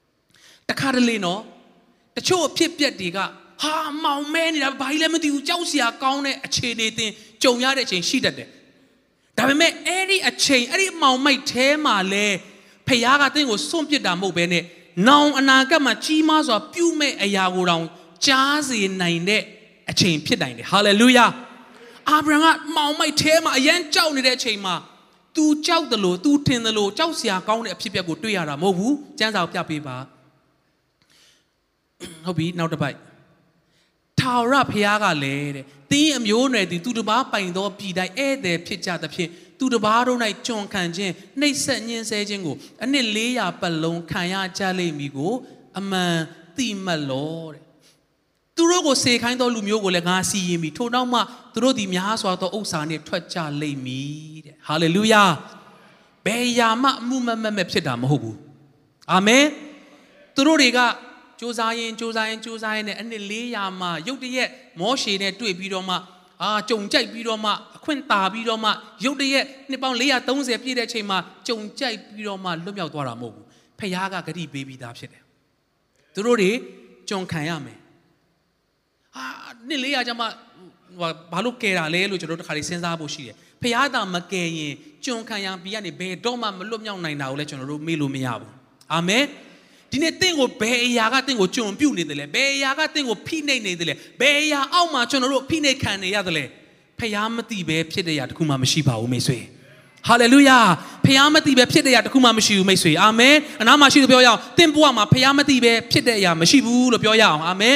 ။တခါတလေနော်တချို့အဖြစ်ပြက်တွေက ဟာမောင်မဲနေတာဘာကြီးလည်းမသိဘူးကြောက်စရာကောင်းတဲ့အခြေအနေတင်ကြုံရတဲ့အချိန်ရှိတတ်တယ်။ဒါပေမဲ့အဲ့ဒီအချိန်အဲ့ဒီမောင်မိုက်ထဲမှာလဲဖခင်ကတင့်ကိုစွန့်ပစ်တာမဟုတ်ဘဲနဲ့နောင်အနာဂတ်မှာကြီးမားစွာပြုမဲ့အရာကိုတောင်ကြားစေနိုင်တဲ့အချိန်ဖြစ်နိုင်တယ်ဟာလေလုယာအာဗြဟံကမောင်မိုက်ထဲမှာအရန်ကြောက်နေတဲ့အချိန်မှာ तू ကြောက်တယ်လို့ तू ထင်တယ်လို့ကြောက်စရာကောင်းတဲ့အဖြစ်အပျက်ကိုတွေ့ရတာမဟုတ်ဘူးစံစာကိုပြပေးပါဟုတ်ပြီနောက်တစ်ပိုက် ထာဝရဘုရားကလည်းတဲ့တင်းအမျိုးနွယ်သည်သူတစ်ပါးပိုင်သောပြည်တိုင်းဧည့်သည်ဖြစ်ကြသဖြင့်သူတစ်ပါးတို့၌ကြုံခံခြင်းနှိပ်စက်ညှင်းဆဲခြင်းကိုအနှစ်400ပတ်လုံးခံရကြလိမ့်မည်ကိုအမှန်သိမှတ်လောတဲ့သူတို့ကိုစေခိုင်းသောလူမျိုးကိုလည်းငါစီရင်ပြီထို့နောက်မှသူတို့ဒီများစွာသောဥစ္စာနှင့်ထွက်ကြလိမ့်မည်တဲ့ဟာလေလုယာဘယ်ရာမှအမှုမမမဲ့ဖြစ်တာမဟုတ်ဘူးအာမင်သူတို့တွေက စူးစားရင်စူးစားရင်စူးစားရင်နဲ့အနှစ်400မှရုတ်တရက်မောရှေနဲ့တွေ့ပြီးတော့မှအာကြုံကြိုက်ပြီးတော့မှအခွင့်တာပြီးတော့မှရုတ်တရက်နှစ်ပေါင်း430ပြည့်တဲ့အချိန်မှာကြုံကြိုက်ပြီးတော့မှလွတ်မြောက်သွားတာမဟုတ်ဘူးဖခင်ကဂတိပေးပြီးသားဖြစ်တယ်သူတို့တွေကြုံခံရမယ်ဟာနှစ်400ကျမှဟိုဘာလို့ကဲတာလဲလို့ကျွန်တော်တို့တစ်ခါလေးစဉ်းစားဖို့ရှိတယ်ဖခင်တာမကဲရင်ကျွန်ခံရပြီးကနေဘယ်တော့မှမလွတ်မြောက်နိုင်တာကိုလည်းကျွန်တော်တို့မေ့လို့မရဘူးအာမင် ဒီနေ့တင့်ကိုဘယ်အရာကတင့်ကိုကျွန်ပြုတ်နေတယ်လဲဘယ်အရာကတင့်ကိုဖိနှိပ်နေတယ်လဲဘယ်အရာအောက်မှာကျွန်တော်တို့ဖိနှိပ်ခံနေရတယ်လဲဖះမသိပဲဖြစ်တဲ့အရာတခုမှမရှိပါဘူးမိတ်ဆွေဟာလေလုယာဖះမသိပဲဖြစ်တဲ့အရာတခုမှမရှိဘူးမိတ်ဆွေအာမင်အနာမရှိလို့ပြောရအောင်တင့်ဘဝမှာဖះမသိပဲဖြစ်တဲ့အရာမရှိဘူးလို့ပြောရအောင်အာမင်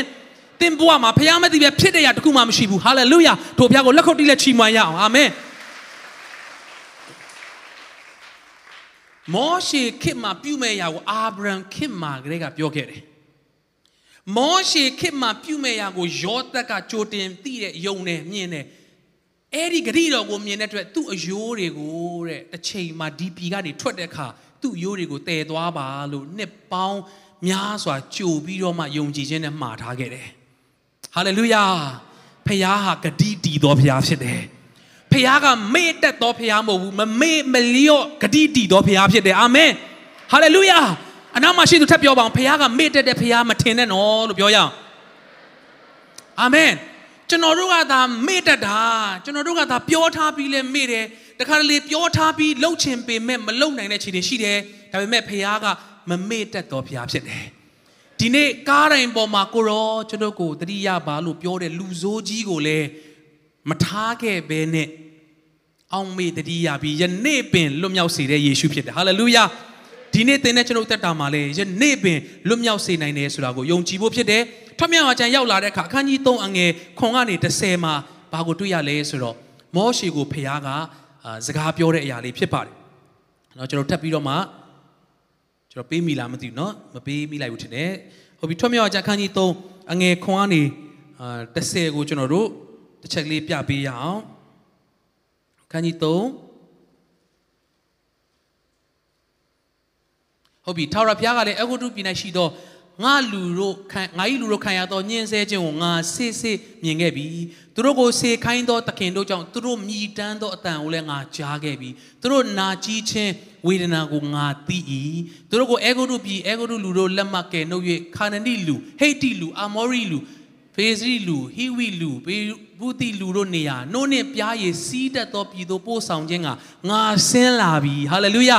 သင်ဘဝမှာဖခင်မသိပဲဖြစ်တဲ့အရာတစ်ခုမှမရှိဘူးဟာလေလုယာထိုဘုရားကိုလက်ခုပ်တီးလက်ချီးမွမ်းရအောင်အာမင် မောရှေခေတ်မှာပြုမဲ့အရာကိုအာဗြဟံခေတ်မှာကလေးကပြောခဲ့တယ်မောရှေခေတ်မှာပြုမဲ့အရာကိုယောသက်ကကြိုတင်သိတဲ့ယုံနဲ့မြင်တယ်အဲ့ဒီဂရိတော်ကိုမြင်တဲ့အတွက်သူ့အယိုးတွေကိုတဲ့တစ်ချိန်မှာဒီပြည်ကနေထွက်တဲ့အခါသူ့အယိုးတွေကိုတည်သွားပါလို့နှစ်ပေါင်းများစွာကြိုပြီးတော့မှယုံကြည်ခြင်းနဲ့မှားထားခဲ့တယ်ဟာလေလုယာဖခင်ဟာဂတိတည်တော်ဖခင်ဖြစ်တယ် ဖခင်ကမေ့တက်တော်ဖခင်မဟုတ်ဘူးမမေ့မလျော့ဂတိတည်တော်ဖခင်ဖြစ်တယ်အာမင်ဟာလေလုယာအနာမရှိသူထပ်ပြောပါအောင်ဖခင်ကမေ့တက်တဲ့ဖခင်မထင်နဲ့နော်လို့ပြောရအောင်အာမင်ကျွန်တော်တို့ကသာမေ့တတ်တာကျွန်တော်တို့ကသာပြောထားပြီးလဲမေ့တယ်တခါတလေပြောထားပြီးလှုပ်ချင်ပေမဲ့မလှုပ်နိုင်တဲ့ခြေတွေရှိတယ်ဒါပေမဲ့ဖခင်ကမမေ့တတ်တော်ဖခင်ဖြစ်တယ်ဒီနေ့ကားတိုင်းပေါ်မှာကိုရောကျွန်တော်ကိုတတိယပါလို့ပြောတဲ့လူဆိုးကြီးကိုလည်းမထားခဲ့ဘဲနဲ့ အောင်မေတတိယပြီးယနေ့ပင်လွတ်မြောက်စေတဲ့ယေရှုဖြစ်တယ်ဟာလေလုယာဒီနေ့သင်တဲ့ကျွန်တော်တက်တာမှာလည်းယနေ့ပင်လွတ်မြောက်စေနိုင်တယ်ဆိုတာကိုယုံကြည်ဖို့ဖြစ်တယ်ထွတ်မြောက်အကျန်ရောက်လာတဲ့အခါအခန်းကြီး3အငယ်ခွန်ကနေ30မှာဘာကိုတွေ့ရလဲဆိုတော့မောရှေကိုဖခင်ကစကားပြောတဲ့အရာလေးဖြစ်ပါတယ်เนาะကျွန်တော်ထပ်ပြီးတော့မှကျွန်တော်ပေးမိလားမသိဘူးเนาะမပေးမိလိုက်ဘူးထင်တယ်ဟုတ်ပြီထွတ်မြောက်အကျန်အခန်းကြီး3အငယ်ခွန်ကနေအာ30ကိုကျွန်တော်တို့တစ်ချက်ကလေးပြပေးရအောင်အ ခန်းကြီး3ဟုတ်ပြီထာဝရဘုရားကလည်းအဂုတုပြည်၌ရှိသောငါလူတို့ခံငါ၏လူတို့ခံရသောညှင်းဆဲခြင်းကိုငါဆေးဆေးမြင်ခဲ့ပြီသူတို့ကိုဆေခိုင်းသောတခင်တို့ကြောင့်သူတို့မြည်တမ်းသောအတန်ကိုလည်းငါကြားခဲ့ပြီသူတို့နာကြီးခြင်းဝေဒနာကိုငါသိ၏သူတို့ကိုအေဂုတုပြည်အေဂုတုလူတို့လက်မှတ်ကဲနှုတ်၍ခါနနိလူဟိတ်တိလူအာမောရိလူ ဖေဇရီလူဟိဝိလူဘေဘူတိလူတို့နေရာနိုးနှင့်ပြားရည်စီးတတ်သောပြည်သို့ပို့ဆောင်ခြင်းကငါဆင်းလာပြီဟာလေလုယာ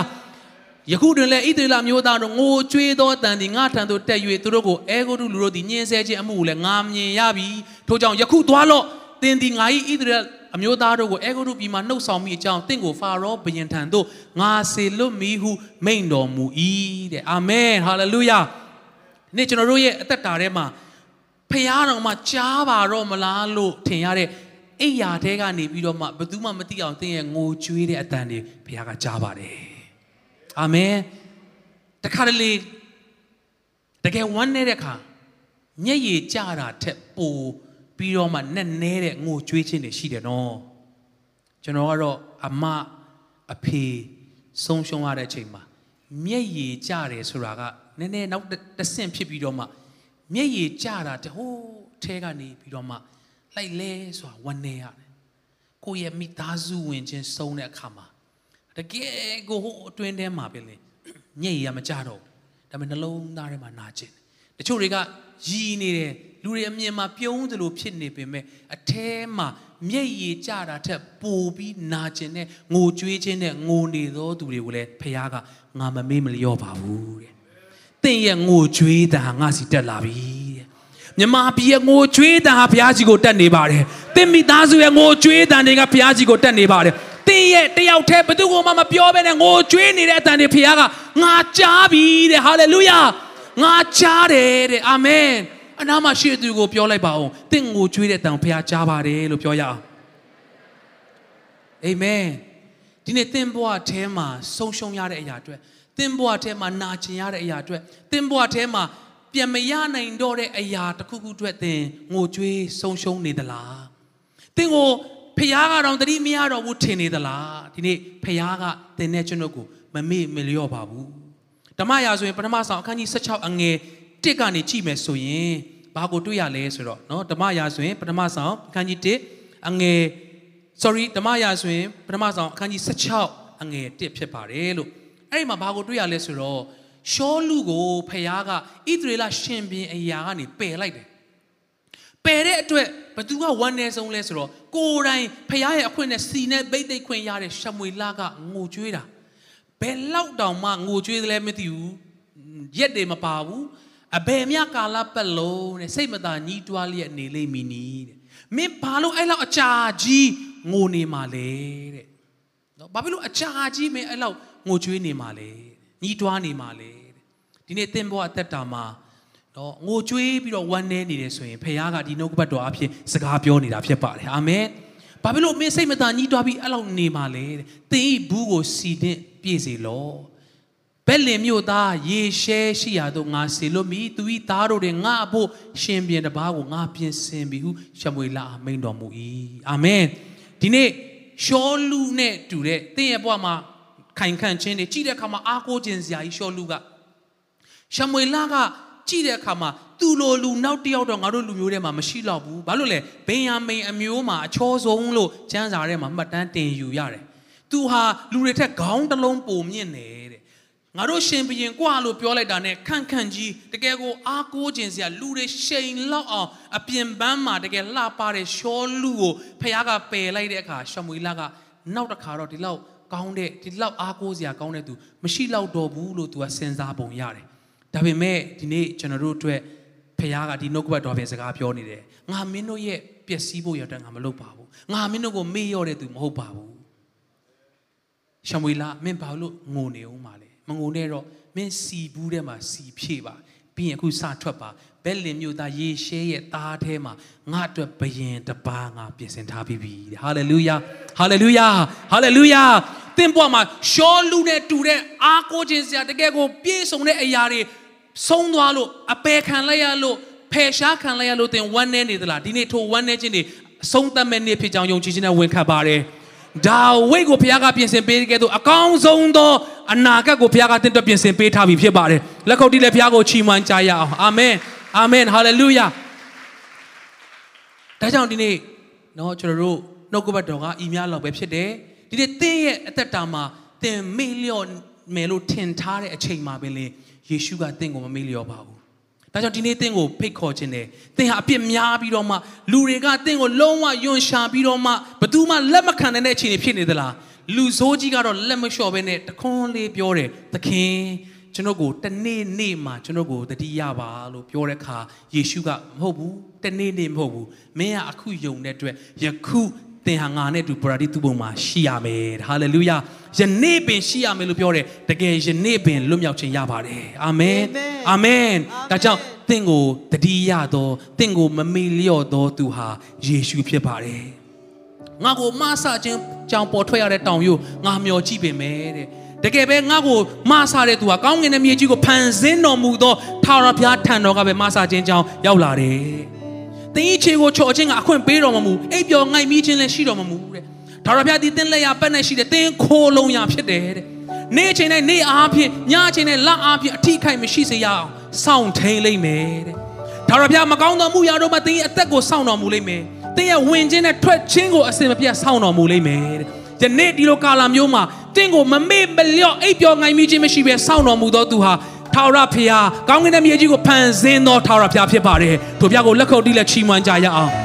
ယခုတွင်လည်းဣသရေလမျိုးသားတို့ငိုကြွေးသောတန်သည်ငါထံသို့တက်၍သူတို့ကိုအဲဂုတုလူတို့သည်ညှင်းဆဲခြင်းအမှုကိုလည်းငါမြင်ရပြီထို့ကြောင့်ယခုသွားလော့သင်သည်ငါ၏ဣသရေလအမျိုးသားတို့ကိုအဲဂုတုပြည်မှနှုတ်ဆောင်မိအကြောင်းတင့်ကိုဖာရောဘုရင်ထံသို့ငါစေလွတ်မည်ဟုမိန့်တော်မူ၏တဲ့အာမင်ဟာလေလုယာနေ့ကျွန်တော်တို့ရဲ့အသက်တာထဲမှာ ဖခင်တော်မှကြားပါတော့မလားလို့ထင်ရတဲ့အိယာတဲကနေပြီးတော့မှဘယ်သူမှမသိအောင်သင်ရဲ့ငိုကြွေးတဲ့အတန်တွေဖခင်ကကြားပါတယ်အာမင်တခါတလေတကယ်ဝမ်းနေတဲ့အခါမျက်ရည်ကျတာထက်ပိုပြီးတော့မှနဲ့နဲတဲ့ငိုကြွေးခြင်းတွေရှိတယ်နော်ကျွန်တော်ကတော့အမအဖေဆုံးရှုံးရတဲ့အချိန်မှာမျက်ရည်ကျတယ်ဆိုတာကနည်းနည်းနောက်တစ်ဆင့်ဖြစ်ပြီးတော့မှ မျက်ရည်ကျတာတဟိုးထဲကနေပြီးတော့မှလိုက်လဲဆိုတာဝမ်းနေရတယ်ကိုယ့်ရဲ့မိသားစုဝင်ချင်းဆုံးတဲ့အခါမှာတကယ်ကိုဟိုအတွင်းထဲမှာပဲလေညက်ရမကြတော့ဒါပေမဲ့နှလုံးသားထဲမှာနာကျင်တချို့တွေကရည်နေတယ်လူတွေအမြင်မှာပြုံးသလိုဖြစ်နေပေမဲ့အแทမှာမျက်ရည်ကျတာထက်ပိုပြီးနာကျင်တဲ့ငိုကြွေးခြင်းနဲ့ငိုနေသောသူတွေကိုလည်းဖခင်ကငါမမေ့မလျော့ပါဘူးတဲ့ တင့်ရဲ့ငိုကြွေးတာငါစီတက်လာပြီတဲ့မြမပြည်ရဲ့ငိုကြွေးတာဟာဘုရားကြီးကိုတက်နေပါတယ်တင့်မိသားစုရဲ့ငိုကြွေးတာတွေကဘုရားကြီးကိုတက်နေပါတယ်တင်းရဲ့တယောက်တည်းဘယ်သူမှမပြောဘဲနဲ့ငိုကြွေးနေတဲ့အတန်တွေဖခင်ကငါကြားပြီတဲ့ဟာလေလုယာငါကြားတယ်တဲ့အာမင်အနာမရှိသူကိုပြောလိုက်ပါအောင်တင့်ငိုကြွေးတဲ့အတန်ဖခင်ကြားပါတယ်လို့ပြောရအောင်အာမင်ဒီနေ့သင်ဘဝအဲမှာဆုံးရှုံးရတဲ့အရာအတွက် သင်ဘဝအဲမှာနာကျင်ရတဲ့အရာအတွက်သင်ဘဝအဲမှာပြန်မရနိုင်တော့တဲ့အရာတစ်ခုခုအတွက်သင်ငိုကြွေးဆုံးရှုံးနေသလားသင်ကိုဖះကတော့တတိမရတော့ဘူးထင်နေသလားဒီနေ့ဖះကသင်တဲ့ကျွန်ုပ်ကိုမမေ့မလျော့ပါဘူးဓမ္မရာဆိုရင်ပထမဆောင်အခန်းကြီး16အငယ်1ကနေကြည့်မယ်ဆိုရင်ဘာကိုတွေ့ရလဲဆိုတော့เนาะဓမ္မရာဆိုရင်ပထမဆောင်အခန်းကြီး1အငယ် sorry ဓမ္မရာဆိုရင်ပထမဆောင်အခန်းကြီး16အငယ်1ဖြစ်ပါတယ်လို့ အဲ့ဒီမှာဘာကိုတွေ့ရလဲဆိုတော့ရှောလူကိုဖះကဣသရေလရှင်ဘင်အရာကနေပယ်လိုက်တယ်ပယ်တဲ့အတွက်ဘသူကဝမ်းနေဆုံးလဲဆိုတော့ကိုယ်တိုင်ဖခင်ရဲ့အခွင့်နဲ့စီနဲ့ဗိတ်သိက်ခွင့်ရတဲ့ရှမွေလကငိုကြွေးတာဘယ်လောက်တောင်မှငိုကြွေးတယ်လဲမသိဘူးရက်တွေမပါဘူးအဘယ်မြကာလပတ်လုံးတဲ့စိတ်မသာညှီးတွားလျက်နေလိမ့်မည်နီးတဲ့မင်းဘာလို့အဲ့လောက်အကြာကြီးငိုနေမှာလဲတဲ့နော်ဘာဖြစ်လို့အကြာကြီးမင်းအဲ့လောက် ငိုကြွေးနေမှာလဲညှီးတွားနေမှာလဲဒီနေ့သင်ဘဝအသက်တာမှာနော်ငိုကြွေးပြီးတော့ဝမ်းနည်းနေတယ်ဆိုရင်ဖခင်ကဒီနှုတ်ကပတ်တော်အဖြစ်စကားပြောနေတာဖြစ်ပါတယ်အာမင်ဘာဖြစ်လို့မင်းစိတ်မသာညှိတွားပြီးအဲ့လောက်နေမှာလဲတဲ့သင်ဤဘူးကိုစီတဲ့ပြည့်စေလောဘက်လင်မြို့သားရေရှဲရှိရာသို့ငါစေလွတ်မိသူဤသားတို့တွေငါအဖို့ရှင်ပြန်တပားကိုငါပြင်ဆင်ပြီဟုရှမွေလမိန်တော်မူ၏အာမင်ဒီနေ့ရှောလူနဲ့တူတဲ့သင်ရဲ့ဘဝမှာ ခိုင်ခန့်ခြင်းတွေကြည့်တဲ့အခါမှာအားကိုးခြင်းစရာကြီးရှောလူကရှမွေလကကြည့်တဲ့အခါမှာသူ့လိုလူနောက်တစ်ယောက်တော့ငါတို့လူမျိုးထဲမှာမရှိတော့ဘူးဘာလို့လဲဘင်ယာမိန်အမျိုးမှာအချောဆုံးလို့ကျမ်းစာထဲမှာမှတ်တမ်းတင်ယူရတယ်သူဟာလူတွေထက်ခေါင်းတစ်လုံးပိုမြင့်နေတဲ့ငါတို့ရှင်ဘရင်ကွာလို့ပြောလိုက်တာနဲ့ခန့်ခန့်ကြီးတကယ်ကိုအားကိုးခြင်းစရာလူတွေရှိန်လောက်အောင်အပြင်ပန်းမှာတကယ်လှပတဲ့ရှောလူကိုဖခင်ကပယ်လိုက်တဲ့အခါရှမွေလကနောက်တစ်ခါတော့ဒီလောက် ကောင်းတဲ့ဒီလောက်အားကိုးစရာကောင်းတဲ့သူမရှိတော့တော့ဘူးလို့သူကစဉ်းစားပုံရတယ်ဒါပေမဲ့ဒီနေ့ကျွန်တော်တို့အတွက်ဖခင်ကဒီနှုတ်ကပတ်တော်ပဲစကားပြောနေတယ်ငါမင်းတို့ရဲ့ပျက်စီးဖို့ရတဲ့ငါမလုပ်ပါဘူးငါမင်းတို့ကိုမေ့လျော့တဲ့သူမဟုတ်ပါဘူးရှမွေလာမင်းဘာလို့ငိုနေအောင်မလဲမငိုနဲ့တော့မင်းစီဘူးထဲမှာစီဖြည့်ပါပြီးရင်အခုစထွက်ပါ ဘက်လင်မြို့သားယေရှဲရဲ့သားထဲမှာငါအတွက်ဘယင်တပါးငါပြင်ဆင်ထားပြီးပြီဟာလေလုယာဟာလေလုယာဟာလေလုယာသင်ဘဝမှာရှောလူနဲ့တူတဲ့အားကိုးခြင်းစရာတကယ်ကိုပြည့်စုံတဲ့အရာတွေဆုံးသွားလို့အပယ်ခံလိုက်ရလို့ဖယ်ရှားခံလိုက်ရလို့သင်ဝမ်းနေနေသလားဒီနေ့ထိုဝမ်းနေခြင်းတွေအဆုံးသတ်မဲ့နေ့ဖြစ်ကြောင်းယုံကြည်ခြင်းနဲ့ဝန်ခံပါတယ်ဒါဝိတ်ကိုဘုရားကပြင်ဆင်ပေးခဲ့သူအကောင်းဆုံးသောအနာဂတ်ကိုဘုရားကတင့်အတွက်ပြင်ဆင်ပေးထားပြီဖြစ်ပါတယ်လက်ခုပ်တီးလက်ဘုရားကိုချီးမွမ်းကြရအောင်အာမင် အာမင်ဟာလေလုယာဒါကြောင့်ဒီနေ့နော်ကျွန်တော်တို့နှုတ်ကပတ်တော်ကဤများလောက်ပဲဖြစ်တယ်ဒီနေ့သင်ရဲ့အသက်တာမှာသင်မေ့လျော့မယ်လို့ထင်ထားတဲ့အချိန်မှာပဲလေယေရှုကသင်ကိုမမေ့လျော့ပါဘူးဒါကြောင့်ဒီနေ့သင်ကိုဖိတ်ခေါ်ခြင်းတယ်သင်ဟာအပြစ်များပြီးတော့မှလူတွေကသင်ကိုလုံးဝယွန်ရှာပြီးတော့မှဘသူမှလက်မခံနိုင်တဲ့အချိန်တွေဖြစ်နေသလားလူဆိုးကြီးကတော့လက်မလျှော့ဘဲနဲ့တခွန်းလေးပြောတယ်သခင် ကျွန်တော်ကိုတနေ့နေ့မှာကျွန်တော်ကိုတတိယပါလို့ပြောတဲ့အခါယေရှုကမဟုတ်ဘူးတနေ့နေ့မဟုတ်ဘူးမင်းကအခုယုံတဲ့အတွက်ယခုသင်ဟာငါနဲ့တူပရာဒီသူ့ဘုံမှာရှိရမယ်ဟာလေလုယာယနေ့ပင်ရှိရမယ်လို့ပြောတယ်တကယ်ယနေ့ပင်လွတ်မြောက်ခြင်းရပါတယ်အာမင်အာမင်ဒါကြောင့်သင်ကိုတတိယသောသင်ကိုမမေ့လျော့သောသူဟာယေရှုဖြစ်ပါတယ်ငါကိုမဆခြင်းကြောင်ပေါ်ထွက်ရတဲ့တောင်ယို့ငါမျောကြည့်ပေမဲ့တဲ့ တကယ်ပဲငါ့ကိုမဆတဲ့သူဟာကောင်းကင်ရဲ့မြေကြီးကိုဖန်ဆင်းတော်မူသောထာဝရဘုရားထံတော်ကပဲမဆခြင်းကြောင်ရောက်လာတယ်။တင်းချေကိုချော်ခြင်းကအခွင့်ပေးတော်မမူအိပ်ပျော်ငိုက်မိခြင်းလည်းရှိတော်မမူတဲ့။ထာဝရဘုရားဒီတင်းလက်ရပတ်နဲ့ရှိတဲ့တင်းခိုးလုံးရဖြစ်တယ်တဲ့။နေ့ချိန်နဲ့နေ့အားဖြင့်ညချိန်နဲ့လအားဖြင့်အထိခိုက်မရှိစေရအောင်စောင့်ထိန်လိမ့်မယ်တဲ့။ထာဝရဘုရားမကောင်းသောမှုရာတို့မှတင်းရဲ့အသက်ကိုစောင့်တော်မူလိမ့်မယ်။တင်းရဲ့ဝင်ခြင်းနဲ့ထွက်ခြင်းကိုအစင်မပြတ်စောင့်တော်မူလိမ့်မယ်တဲ့။ ယနေ့ဒီလိုကာလမျိုးမှာတင့်ကိုမမေ့မလျော့အိပ်ပျော်ငိုင်မိခြင်းမရှိဘဲစောင့်တော်မူသောသူဟာထာဝရဘုရားကောင်းကင်ရဲ့မြေကြီးကိုဖန်ဆင်းသောထာဝရဘုရားဖြစ်ပါတယ်။တို့ဘုရားကိုလက်ခုပ်တီးလက်ချီးမွမ်းကြရအောင်။